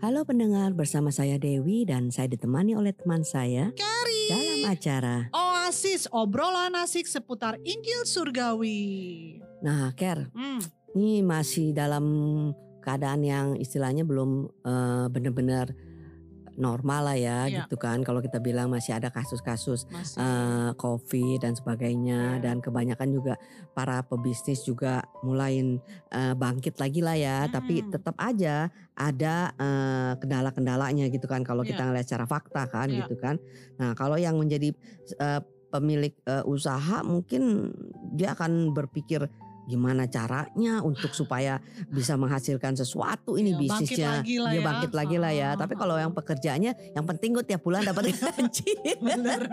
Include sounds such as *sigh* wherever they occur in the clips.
Halo pendengar, bersama saya Dewi dan saya ditemani oleh teman saya Kari. dalam acara. Oasis obrolan asik seputar Injil Surgawi. Nah, Ker, Hmm, ini masih dalam keadaan yang istilahnya belum eh, benar-benar normal lah ya, Iya. gitu kan. Kalau kita bilang masih ada kasus-kasus eh, COVID dan sebagainya, Iya. dan kebanyakan juga para pebisnis juga mulai eh, bangkit lagi lah ya. Tapi Mm. tetap aja ada eh, kendala-kendalanya gitu kan. Kalau kita Iya. ngeliat secara fakta kan, Iya. gitu kan. Nah, kalau yang menjadi eh, pemilik eh, usaha mungkin dia akan berpikir gimana caranya untuk supaya bisa menghasilkan sesuatu ini bangkit bisnisnya lagi lah dia ya. bangkit lagi lah ya tapi kalau yang pekerjaannya yang penting gue tiap bulan dapat *laughs* gaji Bener.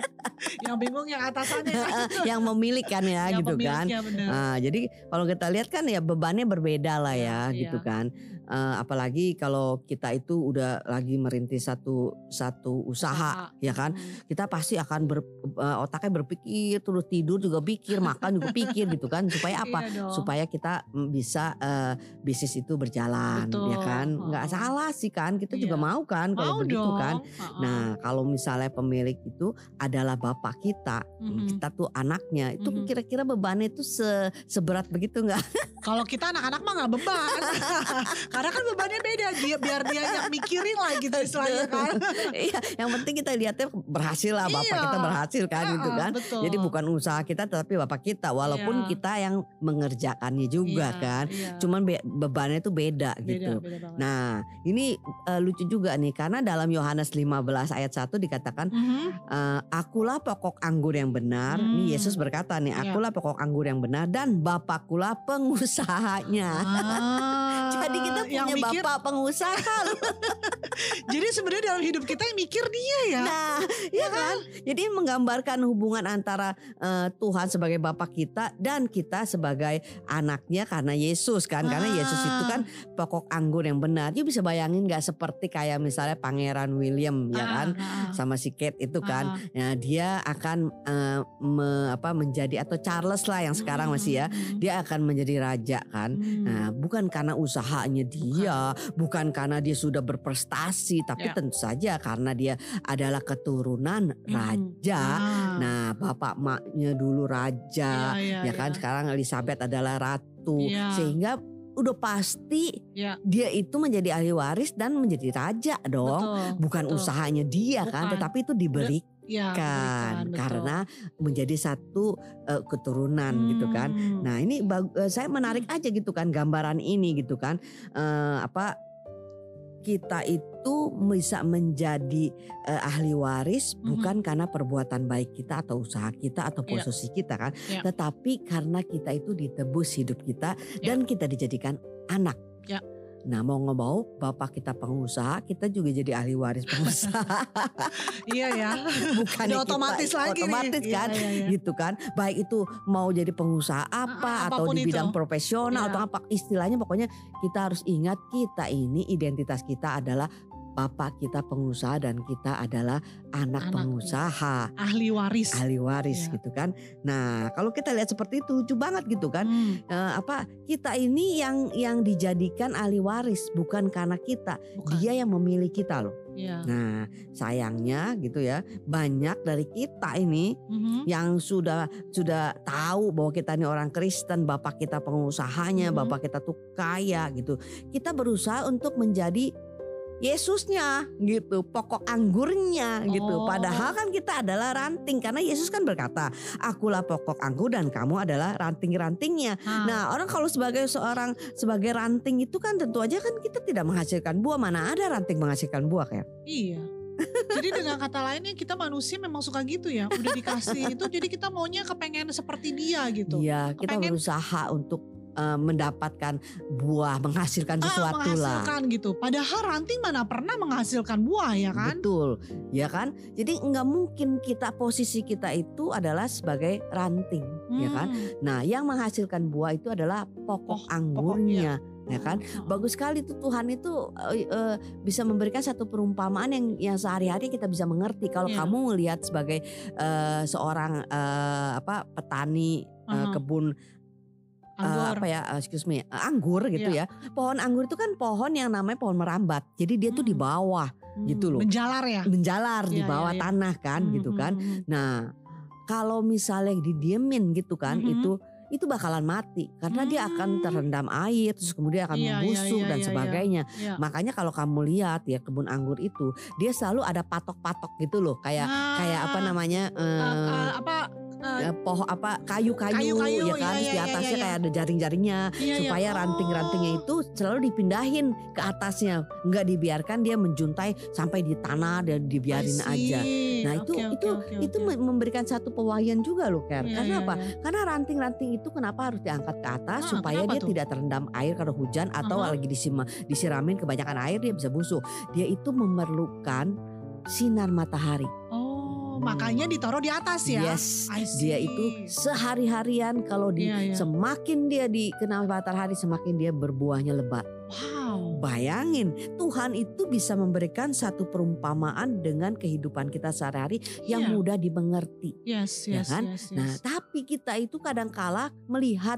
yang bingung yang atasannya. *laughs* yang memilih kan ya yang gitu kan bener. Nah, jadi kalau kita lihat kan ya bebannya berbeda lah ya Iya, gitu iya. kan. Eh, apalagi kalau kita itu udah lagi merintis satu satu usaha, ya kan. Hmm. Kita pasti akan ber, eh, otaknya berpikir terus tidur juga pikir, makan juga pikir gitu kan supaya *laughs* apa? Iya. Supaya kita mm, bisa eh, bisnis itu berjalan Betul. ya kan. nggak Oh. salah sih kan. Kita juga Iya. mau kan kalau Mau begitu dong. kan. Nah, kalau misalnya pemilik itu adalah bapak kita, Mhm. kita tuh anaknya, itu Mhm. kira-kira bebannya itu se seberat begitu nggak? Kalau kita anak-anak mah nggak beban, *laughs* karena kan bebannya beda. Dia biar dia yang mikirin lah gitu istilahnya kan. *laughs* Iya, yang penting kita lihatnya berhasil lah, bapak Iya. kita berhasil kan gitu kan. Betul. Jadi bukan usaha kita, tapi bapak kita, walaupun Iya. kita yang mengerjakannya juga Iya, kan. iya. Cuman be- bebannya itu beda, beda, gitu. beda banget. Nah, ini eh, lucu juga nih karena dalam Yohanes 15 ayat 1 dikatakan Mhm. Eh, akulah pokok anggur yang benar. Hmm. Nih Yesus berkata nih, Iya. akulah pokok anggur yang benar dan Bapakkulah pengusahanya. Ah, *laughs* Jadi kita yang punya mikir, bapak pengusaha. *laughs* Jadi sebenarnya dalam hidup kita yang mikir dia ya. nah, ya kan? Jadi menggambarkan hubungan antara eh, Tuhan sebagai bapak kita dan kita sebagai anaknya karena Yesus kan. Karena Yesus itu kan pokok anggur yang benar. You bisa bayangin nggak seperti kayak misalnya Pangeran William ya Ah, kan? ah, ah. sama si Kate itu kan. Ah. Nah, dia akan eh, me- apa menjadi atau Charles lah yang sekarang masih ya. Hmm. Dia akan menjadi raja kan. Hmm. Nah, bukan karena usahanya dia, bukan, karena dia sudah berprestasi, tapi Ya. tentu saja karena dia adalah keturunan Hmm. raja. Ah. Nah, bapak maknya dulu raja, Iya, ya iya, kan. iya. Sekarang Elizabeth adalah ratu, Iya. sehingga udah pasti Iya. dia itu menjadi ahli waris dan menjadi raja dong. Betul, Bukan betul. usahanya dia kan, Bukan. tetapi itu diberi Iya, kan betul. karena menjadi satu eh, keturunan gitu kan. Hmm. Nah ini eh, saya menarik aja gitu kan gambaran ini gitu kan Eh, apa kita itu bisa menjadi eh, ahli waris Mhm. bukan karena perbuatan baik kita atau usaha kita atau Iya. posisi kita kan, Iya. tetapi karena kita itu ditebus hidup kita Iya. dan kita dijadikan anak. Iya. Nah mau nggak mau bapak kita pengusaha kita juga jadi ahli waris pengusaha *laughs* Iya ya. bukan Udah otomatis lagi nih. otomatis Iya, kan iya, iya. gitu kan baik itu mau jadi pengusaha apa Ah, atau apa pun di bidang itu. profesional Iya. atau apa istilahnya pokoknya kita harus ingat kita ini identitas kita adalah bapak kita pengusaha dan kita adalah anak, Anak, pengusaha Ahli waris. ahli waris Iya. gitu kan nah kalau kita lihat seperti itu lucu banget gitu kan Hmm, Eh, apa kita ini yang yang dijadikan ahli waris bukan karena kita bukan. dia yang memilih kita loh Iya. nah sayangnya gitu ya banyak dari kita ini Mhm. yang sudah sudah tahu bahwa kita ini orang Kristen, bapak kita pengusahanya, Mhm. bapak kita tuh kaya gitu. Kita berusaha untuk menjadi Yesusnya gitu, pokok anggurnya gitu. Oh. Padahal kan kita adalah ranting karena Yesus kan berkata, "Akulah pokok anggur dan kamu adalah ranting-rantingnya." Ah, Nah, orang kalau sebagai seorang sebagai ranting itu kan tentu aja kan kita tidak menghasilkan buah. Mana ada ranting menghasilkan buah kayak? Iya. Jadi dengan kata lainnya kita manusia memang suka gitu ya. Udah dikasih itu jadi kita maunya kepengen seperti dia gitu. Iya, kita Kepengen- berusaha untuk eh, mendapatkan buah, menghasilkan Ah, sesuatu lah. menghasilkan gitu. Padahal ranting mana pernah menghasilkan buah ya kan? Betul, ya kan? Jadi nggak mungkin kita posisi kita itu adalah sebagai ranting, ya kan? Hmm. Nah, yang menghasilkan buah itu adalah pokok Oh, anggurnya, ya kan? Oh. Bagus sekali tuh Tuhan itu eh, eh, bisa memberikan satu perumpamaan yang yang sehari-hari kita bisa mengerti. Kalau Iya. kamu melihat sebagai eh, seorang eh, apa petani eh, Aha. kebun eh, Anggur. apa ya eh, excuse me eh, anggur gitu Iya. ya. Pohon anggur itu kan pohon yang namanya pohon merambat. Jadi dia tuh di Hmm. bawah gitu loh. Menjalar ya. menjalar di Iya, bawah iya, iya. tanah kan Hmm, gitu hmm, kan. hmm, hmm. Nah, kalau misalnya didiemin gitu kan Mhm. itu itu bakalan mati karena dia akan Hmm. terendam air terus kemudian akan Iya, iya, membusuk iya, dan iya, iya. sebagainya. Iya. Makanya kalau kamu lihat ya kebun anggur itu dia selalu ada patok-patok gitu loh kayak kayak apa Ah, namanya eh, eh, apa eh, pohon apa kayu-kayu ya kan iya, terus di iya, atasnya iya, iya. kayak ada jaring-jaringnya iya, iya. supaya ranting-rantingnya Oh. itu selalu dipindahin ke atasnya nggak dibiarkan dia menjuntai sampai di tanah dan dibiarin aja. Nah itu oke, itu oke, itu oke. me- memberikan satu pewayan juga loh Ker. Iya, Karena iya, apa? iya. Karena ranting-ranting itu kenapa harus diangkat ke atas Ah, supaya dia tuh? tidak terendam air kalau hujan atau Aha. lagi disima, disiramin kebanyakan air dia bisa busuk. Dia itu memerlukan sinar matahari. Oh, makanya ditaruh di atas ya. Yes. Dia itu sehari-harian kalau di Iya, iya. semakin dia dikenal matahari semakin dia berbuahnya lebat. Wow. Bayangin, Tuhan itu bisa memberikan satu perumpamaan dengan kehidupan kita sehari-hari yang Iya. mudah dimengerti. Yes, Ya yes, kan? yes, yes. Nah, tapi kita itu kadangkala melihat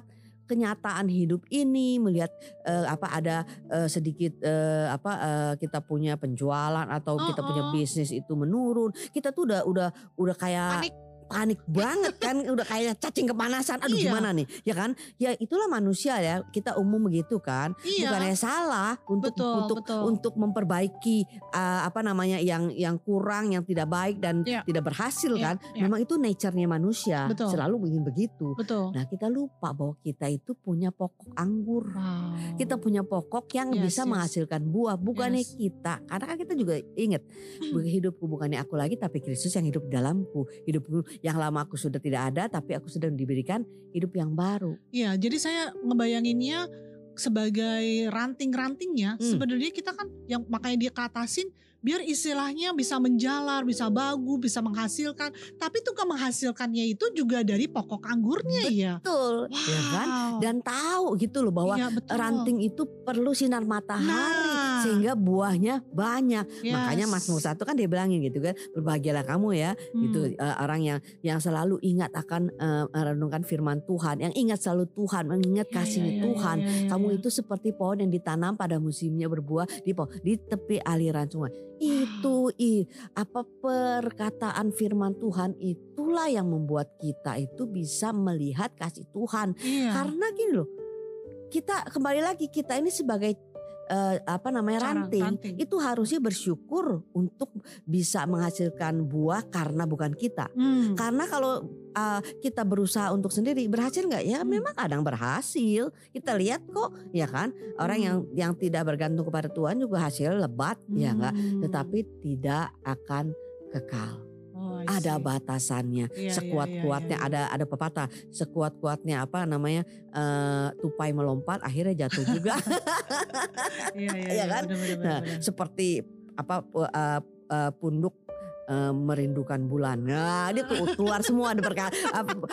kenyataan hidup ini, melihat eh, apa ada eh, sedikit eh, apa eh, kita punya penjualan atau kita punya bisnis itu menurun, kita tuh udah udah udah kayak Panik. Panik banget kan *laughs* udah kayak cacing kepanasan aduh Iya. gimana nih ya kan ya itulah manusia ya kita umum begitu kan Iya. bukannya salah untuk Betul, untuk betul. untuk memperbaiki uh, apa namanya yang yang kurang yang tidak baik dan Iya. tidak berhasil Iya, kan iya. memang itu nature-nya manusia Betul. selalu ingin begitu Betul. nah kita lupa bahwa kita itu punya pokok anggur Wow. kita punya pokok yang Yes, bisa yes. menghasilkan buah bukannya Yes. kita karena kan kita juga ingat hidupku bukannya aku lagi tapi Kristus yang hidup di dalamku hidupku yang lama aku sudah tidak ada tapi aku sudah diberikan hidup yang baru Iya, jadi saya ngebayanginnya sebagai ranting-rantingnya Hmm. sebenarnya kita kan yang makanya dia katasin biar istilahnya bisa menjalar, bisa bagus, bisa menghasilkan. Tapi tuh menghasilkannya itu juga dari pokok anggurnya ya. betul Wow. ya kan dan tahu gitu loh bahwa Iya, betul. ranting itu perlu sinar matahari Nah. Sehingga buahnya banyak Yes. makanya Mas Musa tuh kan dia bilangin gitu kan berbahagialah kamu ya Hmm. gitu eh, orang yang yang selalu ingat akan eh, merenungkan firman Tuhan yang ingat selalu Tuhan mengingat Iya, kasihnya iya, iya, Tuhan iya, iya, kamu iya. itu seperti pohon yang ditanam pada musimnya berbuah di po- di tepi aliran sungai itu i apa perkataan firman Tuhan itulah yang membuat kita itu bisa melihat kasih Tuhan Iya. karena gini loh kita kembali lagi kita ini sebagai eh, apa namanya Cara ranting, ranting. itu harusnya bersyukur untuk bisa menghasilkan buah karena bukan kita Hmm. karena kalau uh, kita berusaha untuk sendiri berhasil nggak ya? Hmm. Memang kadang berhasil. Kita lihat kok, ya kan? Orang Hmm. yang yang tidak bergantung kepada Tuhan juga hasil lebat, ya enggak? Hmm. Tetapi tidak akan kekal. Oh, Ada batasannya. Iya, iya, Sekuat-kuatnya iya, iya. ada ada pepatah. Sekuat-kuatnya apa namanya? eh, tupai melompat akhirnya jatuh juga. *laughs* Iya, iya, Iya iya, kan? Nah, seperti apa uh, uh, punduk uh, merindukan bulan. Nah, dia tuh keluar semua ada perka-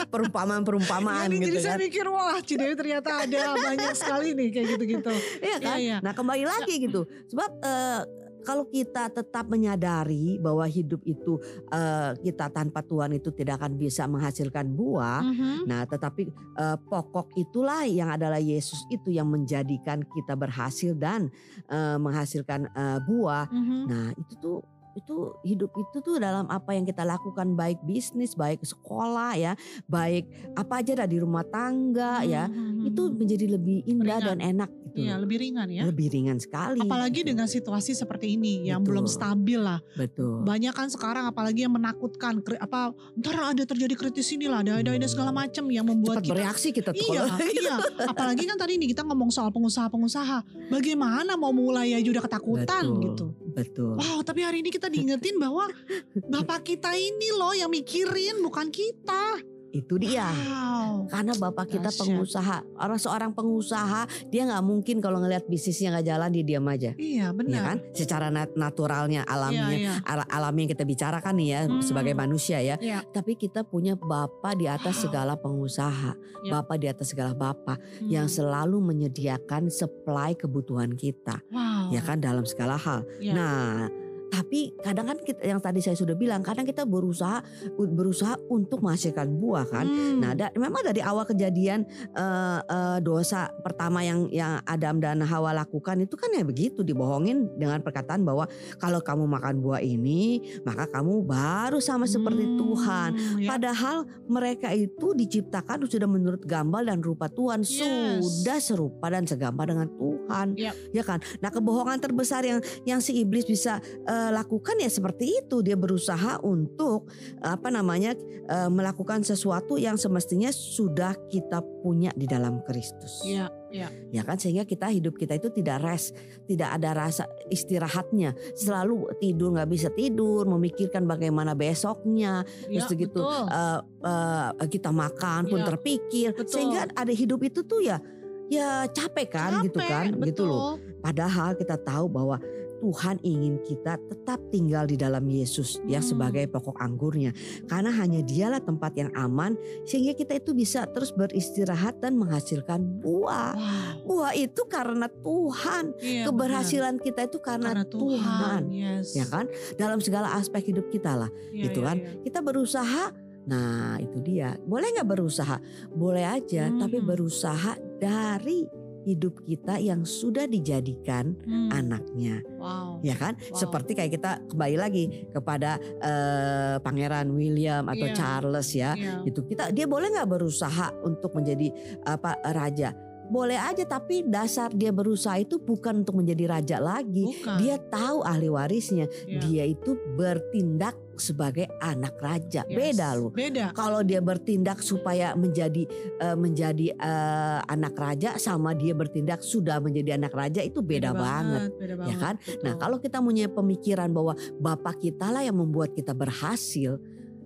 perumpamaan-perumpamaan nih, gitu jadi kan. saya mikir wah Cidewi ternyata ada banyak sekali nih kayak gitu-gitu. Iya kan? Iya, iya. Nah, kembali lagi gitu. Sebab uh, kalau kita tetap menyadari bahwa hidup itu uh, kita tanpa Tuhan itu tidak akan bisa menghasilkan buah. Mhm. Nah, tetapi eh, pokok itulah yang adalah Yesus itu yang menjadikan kita berhasil dan eh, menghasilkan eh, buah. Mhm. Nah, itu tuh itu hidup itu tuh dalam apa yang kita lakukan baik bisnis, baik sekolah ya, baik apa aja dah di rumah tangga ya. Mhm. Itu menjadi lebih indah Ringan. dan enak gitu. Iya loh. lebih ringan ya. Lebih ringan sekali. Apalagi gitu. dengan situasi seperti ini yang belum Betul. stabil lah. betul. Banyak kan sekarang apalagi yang menakutkan apa ntar ada terjadi kritis inilah ada ada ada segala macam yang membuat Cepat kita bereaksi kita tuh. Iya, iya. *laughs* Apalagi kan tadi nih kita ngomong soal pengusaha-pengusaha. Bagaimana mau mulai aja udah ketakutan Betul, gitu. Betul. Wow, tapi hari ini kita diingetin bahwa *laughs* bapak kita ini loh yang mikirin bukan kita. Itu dia. Wow. Karena bapak kita pengusaha, orang seorang pengusaha dia nggak mungkin kalau ngelihat bisnisnya nggak jalan dia diam aja, Iya ya benar. kan? Secara nat- naturalnya, alaminya, Iya, iya. ala- alami yang kita bicarakan nih ya Hmm. sebagai manusia ya. Iya. Tapi kita punya bapak di atas Wow. segala pengusaha, Iya. bapak di atas segala bapak Hmm. yang selalu menyediakan supply kebutuhan kita, wow. ya kan dalam segala hal. Iya. Nah, Tapi kadang kan kita, yang tadi saya sudah bilang, kadang kita berusaha berusaha untuk menghasilkan buah kan. Hmm. Nah, da- memang dari awal kejadian eh, eh, dosa pertama yang yang Adam dan Hawa lakukan itu kan ya begitu dibohongin dengan perkataan bahwa kalau kamu makan buah ini maka kamu baru sama seperti Hmm, Tuhan. ya. Padahal mereka itu diciptakan sudah menurut gambar dan rupa Tuhan, Yes. sudah serupa dan segambar dengan Tuhan, Yap. ya kan? Nah kebohongan terbesar yang yang si iblis bisa eh, lakukan ya seperti itu, dia berusaha untuk apa namanya eh, melakukan sesuatu yang semestinya sudah kita punya di dalam Kristus, Iya, iya. ya kan? Sehingga kita hidup kita itu tidak rest, tidak ada rasa istirahatnya, selalu tidur nggak bisa tidur, memikirkan bagaimana besoknya, Iya, terus gitu betul. eh, eh, kita makan pun Iya, terpikir betul. sehingga ada hidup itu tuh ya ya capek kan gitu Capek, kan gitu loh betul. padahal kita tahu bahwa Tuhan ingin kita tetap tinggal di dalam Yesus yang Hmm. sebagai pokok anggurnya karena hanya dialah tempat yang aman sehingga kita itu bisa terus beristirahat dan menghasilkan buah Wow. buah itu karena Tuhan Iya, keberhasilan kita itu benar. karena, karena Tuhan, Tuhan yes. ya kan dalam segala aspek hidup kita lah Iya, gitu iya, kan. iya. kita berusaha nah itu dia boleh nggak berusaha boleh aja tapi Hmm. berusaha dari hidup kita yang sudah dijadikan Hmm. anaknya Wow. ya kan Wow. seperti kayak kita kembali lagi kepada eh, pangeran William atau Iya. Charles ya Iya. itu kita dia boleh nggak berusaha untuk menjadi apa raja boleh aja tapi dasar dia berusaha itu bukan untuk menjadi raja lagi Bukan. dia tahu ahli warisnya Iya. dia itu bertindak sebagai anak raja Yes. beda loh Beda. kalau dia bertindak supaya menjadi eh, menjadi eh, anak raja sama dia bertindak sudah menjadi anak raja itu beda, banget, Beda ya banget. kan betul. nah kalau kita punya pemikiran bahwa bapak kita lah yang membuat kita berhasil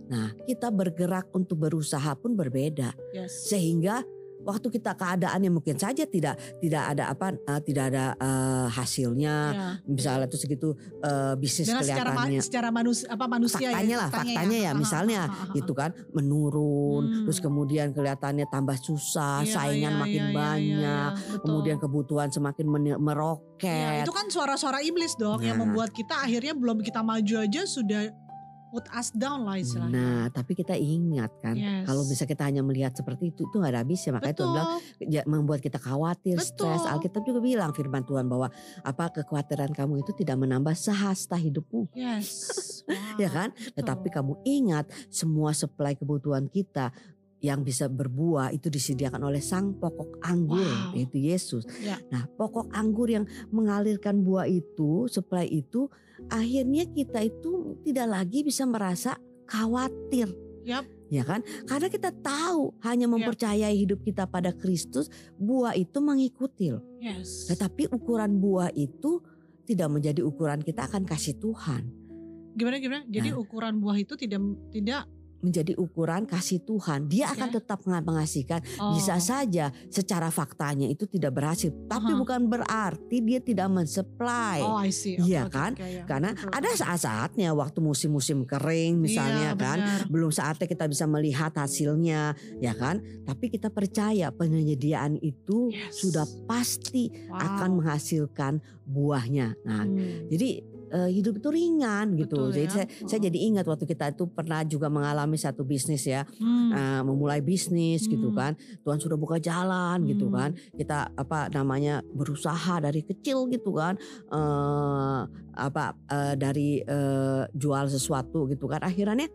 nah kita bergerak untuk berusaha pun berbeda yes. sehingga waktu kita keadaannya mungkin saja tidak tidak ada apa eh, tidak ada eh, hasilnya Ya. misalnya tuh segitu eh, bisnis Dengan secara ma- kelihatannya secara manusia apa manusia faktanya ya, lah faktanya ya misalnya gitu kan menurun Hmm. terus kemudian kelihatannya tambah susah Iya, saingan iya, makin iya, iya, banyak iya, betul. kemudian kebutuhan semakin men- Ya, meroket itu kan suara-suara iblis dong yang Nah. membuat kita akhirnya belum kita maju aja sudah put us down lah istilahnya. nah tapi kita ingat kan Yes. kalau bisa kita hanya melihat seperti itu itu nggak ada habisnya makanya Tuhan Betul. bilang ya, membuat kita khawatir Betul. stres Alkitab juga bilang firman Tuhan bahwa apa kekhawatiran kamu itu tidak menambah sehasta hidupmu Yes. *laughs* ya Wow, kan betul. tetapi kamu ingat semua supply kebutuhan kita yang bisa berbuah itu disediakan oleh sang pokok anggur Wow. yaitu Yesus. Ya. Nah, pokok anggur yang mengalirkan buah itu, supply itu akhirnya kita itu tidak lagi bisa merasa khawatir. Yap. Ya kan? Karena kita tahu hanya mempercayai hidup kita pada Kristus, buah itu mengikuti. loh. Yes. Tetapi ukuran buah itu tidak menjadi ukuran kita akan kasih Tuhan. gimana gimana? Jadi Nah. ukuran buah itu tidak tidak menjadi ukuran kasih Tuhan. Dia akan Oke. tetap menga- mengasihkan. oh, Bisa saja secara faktanya itu tidak berhasil, tapi Aha. bukan berarti dia tidak mensupply. Oh, I see. Iya Oke, kan? oke, ya. Karena Betul. ada saat-saatnya waktu musim-musim kering misalnya Iya, kan, benar. belum saatnya kita bisa melihat hasilnya, ya kan? Tapi kita percaya penyediaan itu Yes. sudah pasti Wow. akan menghasilkan buahnya. Nah, Hmm. jadi eh, hidup itu ringan gitu. Betul Jadi ya. saya, saya Oh. jadi ingat waktu kita itu pernah juga mengalami satu bisnis ya, Hmm. eh, memulai bisnis gitu Hmm. kan. Tuhan sudah buka jalan gitu Hmm. kan. Kita apa namanya berusaha dari kecil gitu kan. eh apa eh, dari eh, jual sesuatu gitu kan. Akhirnya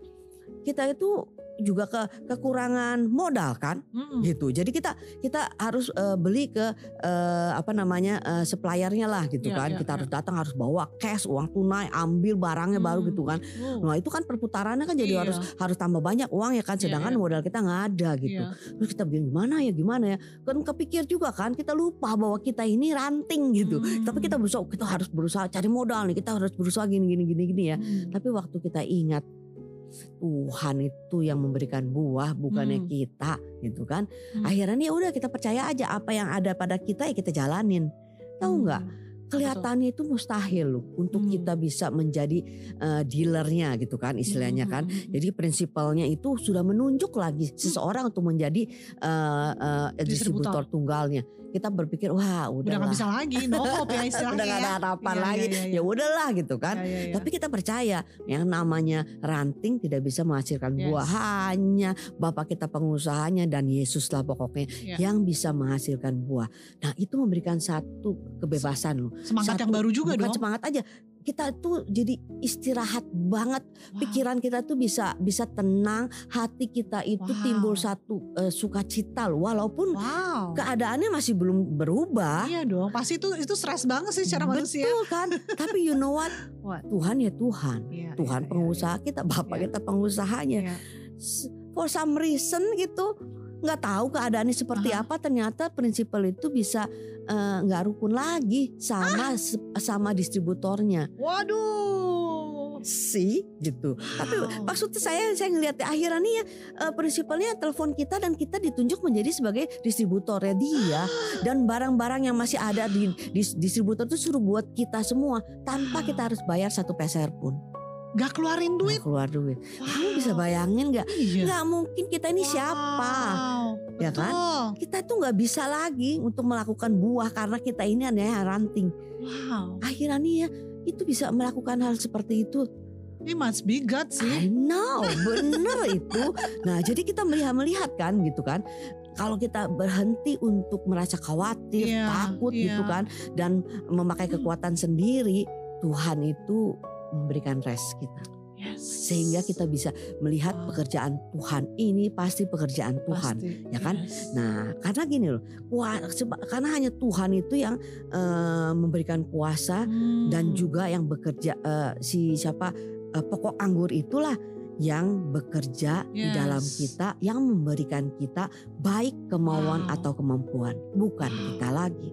kita itu juga ke kekurangan modal kan Mm-mm. gitu. Jadi kita kita harus eh, beli ke eh, apa namanya eh, suppliernya lah gitu Iya, kan. iya, kita iya. harus datang harus bawa cash uang tunai, ambil barangnya baru Hmm. gitu kan. Oh. Nah itu kan perputarannya kan jadi Iya. harus harus tambah banyak uang ya kan. Iya, Sedangkan iya. modal kita nggak ada gitu. Iya. Terus kita bilang gimana ya gimana ya. Kan kepikir juga kan kita lupa bahwa kita ini ranting gitu. Hmm. Tapi kita berusaha kita harus berusaha cari modal nih. Kita harus berusaha gini gini gini gini ya. Hmm. Tapi waktu kita ingat Tuhan itu yang memberikan buah bukannya Hmm. kita gitu kan. Hmm. Akhirnya ya udah kita percaya aja apa yang ada pada kita ya kita jalanin. Tahu nggak? Hmm. Kelihatannya itu mustahil loh untuk Hmm. kita bisa menjadi eh, dealernya gitu kan istilahnya kan. Hmm, hmm, hmm. Jadi prinsipalnya itu sudah menunjuk lagi seseorang untuk menjadi eh, eh, distributor Distributor. tunggalnya. Kita berpikir wah Udah udahlah. nggak bisa lagi, no hope ya istilahnya *laughs* udah gak ada ya. harapan Iya, lagi. iya, iya. Ya udahlah gitu kan. Iya, iya, iya. Tapi kita percaya yang namanya ranting tidak bisa menghasilkan Yes. buah hanya Bapak kita pengusahanya dan Yesuslah pokoknya Iya. yang bisa menghasilkan buah. Nah itu memberikan satu kebebasan loh. Semangat yang Satu- baru juga bukan dong. semangat aja. Kita tuh jadi istirahat banget. Wow. Pikiran kita tuh bisa bisa tenang. Hati kita itu Wow. timbul satu eh, sukacita loh. Walaupun Wow. keadaannya masih belum berubah. Iya dong, pasti itu itu stres banget sih secara manusia. Betul kan? Tapi you know what? *laughs* What? Tuhan ya Tuhan. Iya, Tuhan iya, pengusaha kita, Bapak Iya. kita pengusahanya. Iya. For some reason gitu nggak tahu keadaannya seperti Aha. apa. Ternyata prinsipal itu bisa eh, nggak rukun lagi sama se- sama distributornya. Waduh. sih gitu. Tapi Wow. maksudnya saya saya ngelihat akhirnya nih ya eh, prinsipalnya telepon kita dan kita ditunjuk menjadi sebagai distributornya dia dan barang-barang yang masih ada di, di distributor itu suruh buat kita semua tanpa kita harus bayar satu peser pun Gak keluarin duit. Nggak keluar duit. Kamu bisa Wow. bayangin nggak? Iya. Nggak mungkin kita ini siapa, Wow. ya kan? Betul. Kita tuh nggak bisa lagi untuk melakukan buah karena kita ini hanya ranting. Wow. Akhirnya nih ya itu bisa melakukan hal seperti itu Ini must be God I sih. know, bener *laughs* itu. Nah, jadi kita melihat-melihat kan gitu kan. Kalau kita berhenti untuk merasa khawatir, Iya, takut iya. gitu kan dan memakai kekuatan sendiri, Tuhan itu memberikan rest kita. Yes. Sehingga kita bisa melihat Wow. pekerjaan Tuhan ini pasti pekerjaan Tuhan. Pasti. ya kan? Yes. Nah, karena gini loh, karena hanya Tuhan itu yang eh, memberikan kuasa Hmm. dan juga yang bekerja eh, si siapa eh, pokok anggur itulah yang bekerja di dalam Yes. kita yang memberikan kita baik kemauan Wow. atau kemampuan bukan Wow. kita lagi.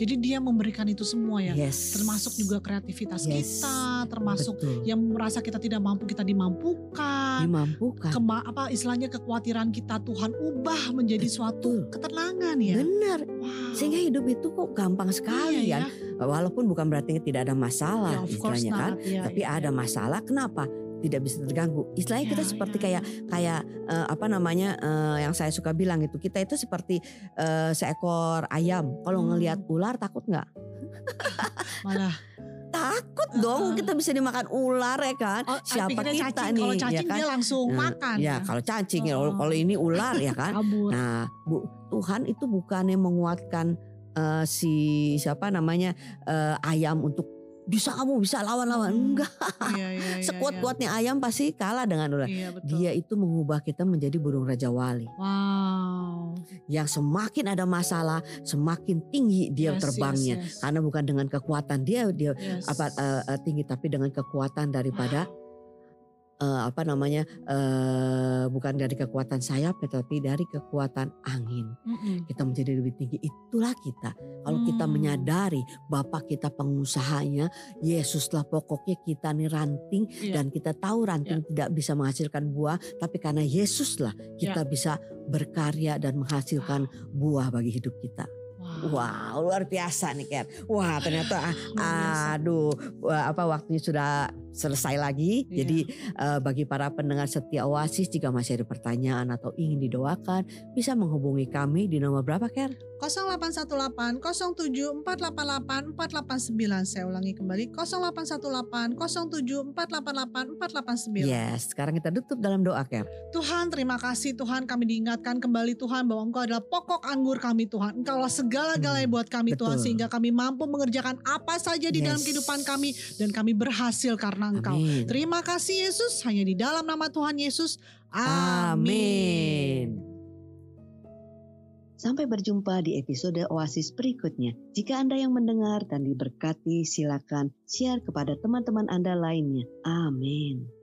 Jadi dia memberikan itu semua ya. yes Termasuk juga kreativitas Yes. kita, termasuk Betul. yang merasa kita tidak mampu kita dimampukan. dimampukan Kema apa istilahnya kekhawatiran kita Tuhan ubah menjadi suatu Betul. ketenangan ya. benar Wow. sehingga hidup itu kok gampang sekali Iya, kan walaupun bukan berarti tidak ada ya. masalah Ya, istilahnya kan. Ya, tapi ya, ada ya. masalah kenapa tidak bisa terganggu. Istilahnya kita Ya, seperti ya, kayak kayak eh, apa namanya eh, yang saya suka bilang itu kita itu seperti eh, seekor ayam. Kalau Hmm. ngelihat ular takut nggak? *laughs* Malah. Takut dong kita bisa dimakan ular ya kan? Oh, siapa kita cacing. nih Kalau ya cacing kan? dia langsung Nah, makan. ya kalau cacing ya Oh. kalau ini ular ya kan? Nah bu Tuhan itu bukannya menguatkan eh, si siapa namanya eh, ayam untuk bisa kamu bisa lawan-lawan Hmm. enggak Iya, iya, iya, sekuat-kuatnya ayam pasti kalah dengan ular Iya, betul. dia itu mengubah kita menjadi burung raja wali Wow. yang semakin ada masalah semakin tinggi dia Yes, terbangnya yes, yes. karena bukan dengan kekuatan dia dia Yes. apa eh, tinggi tapi dengan kekuatan daripada eh, apa namanya eh, bukan dari kekuatan sayap tetapi dari kekuatan angin. Mm-mm. kita menjadi lebih tinggi. Itulah kita. Kalau kita Hmm. menyadari Bapak kita pengusahanya Yesuslah pokoknya kita nih ranting Iya. dan kita tahu ranting tidak bisa menghasilkan buah tapi karena Yesuslah kita bisa berkarya dan menghasilkan buah bagi hidup kita. Wow. wow luar biasa nih Ker wah ternyata aduh apa waktunya sudah selesai lagi. Iya. jadi eh, bagi para pendengar setia Oasis jika masih ada pertanyaan atau ingin didoakan bisa menghubungi kami di nomor berapa Ker? 0818 07 488 489 saya ulangi kembali 0818 07 488 489 yes sekarang kita tutup dalam doa Ker. Tuhan terima kasih Tuhan. Kami diingatkan kembali Tuhan bahwa Engkau adalah pokok anggur kami Tuhan. Engkaulah segala-galanya Hmm, buat kami Tuhan betul. sehingga kami mampu mengerjakan apa saja di dalam Yes. kehidupan kami dan kami berhasil karena Engkau Amin Terima kasih Yesus hanya di dalam nama Tuhan Yesus Amin. Sampai berjumpa di episode Oasis berikutnya. Jika Anda yang mendengar dan diberkati, silakan share kepada teman-teman Anda lainnya. Amin.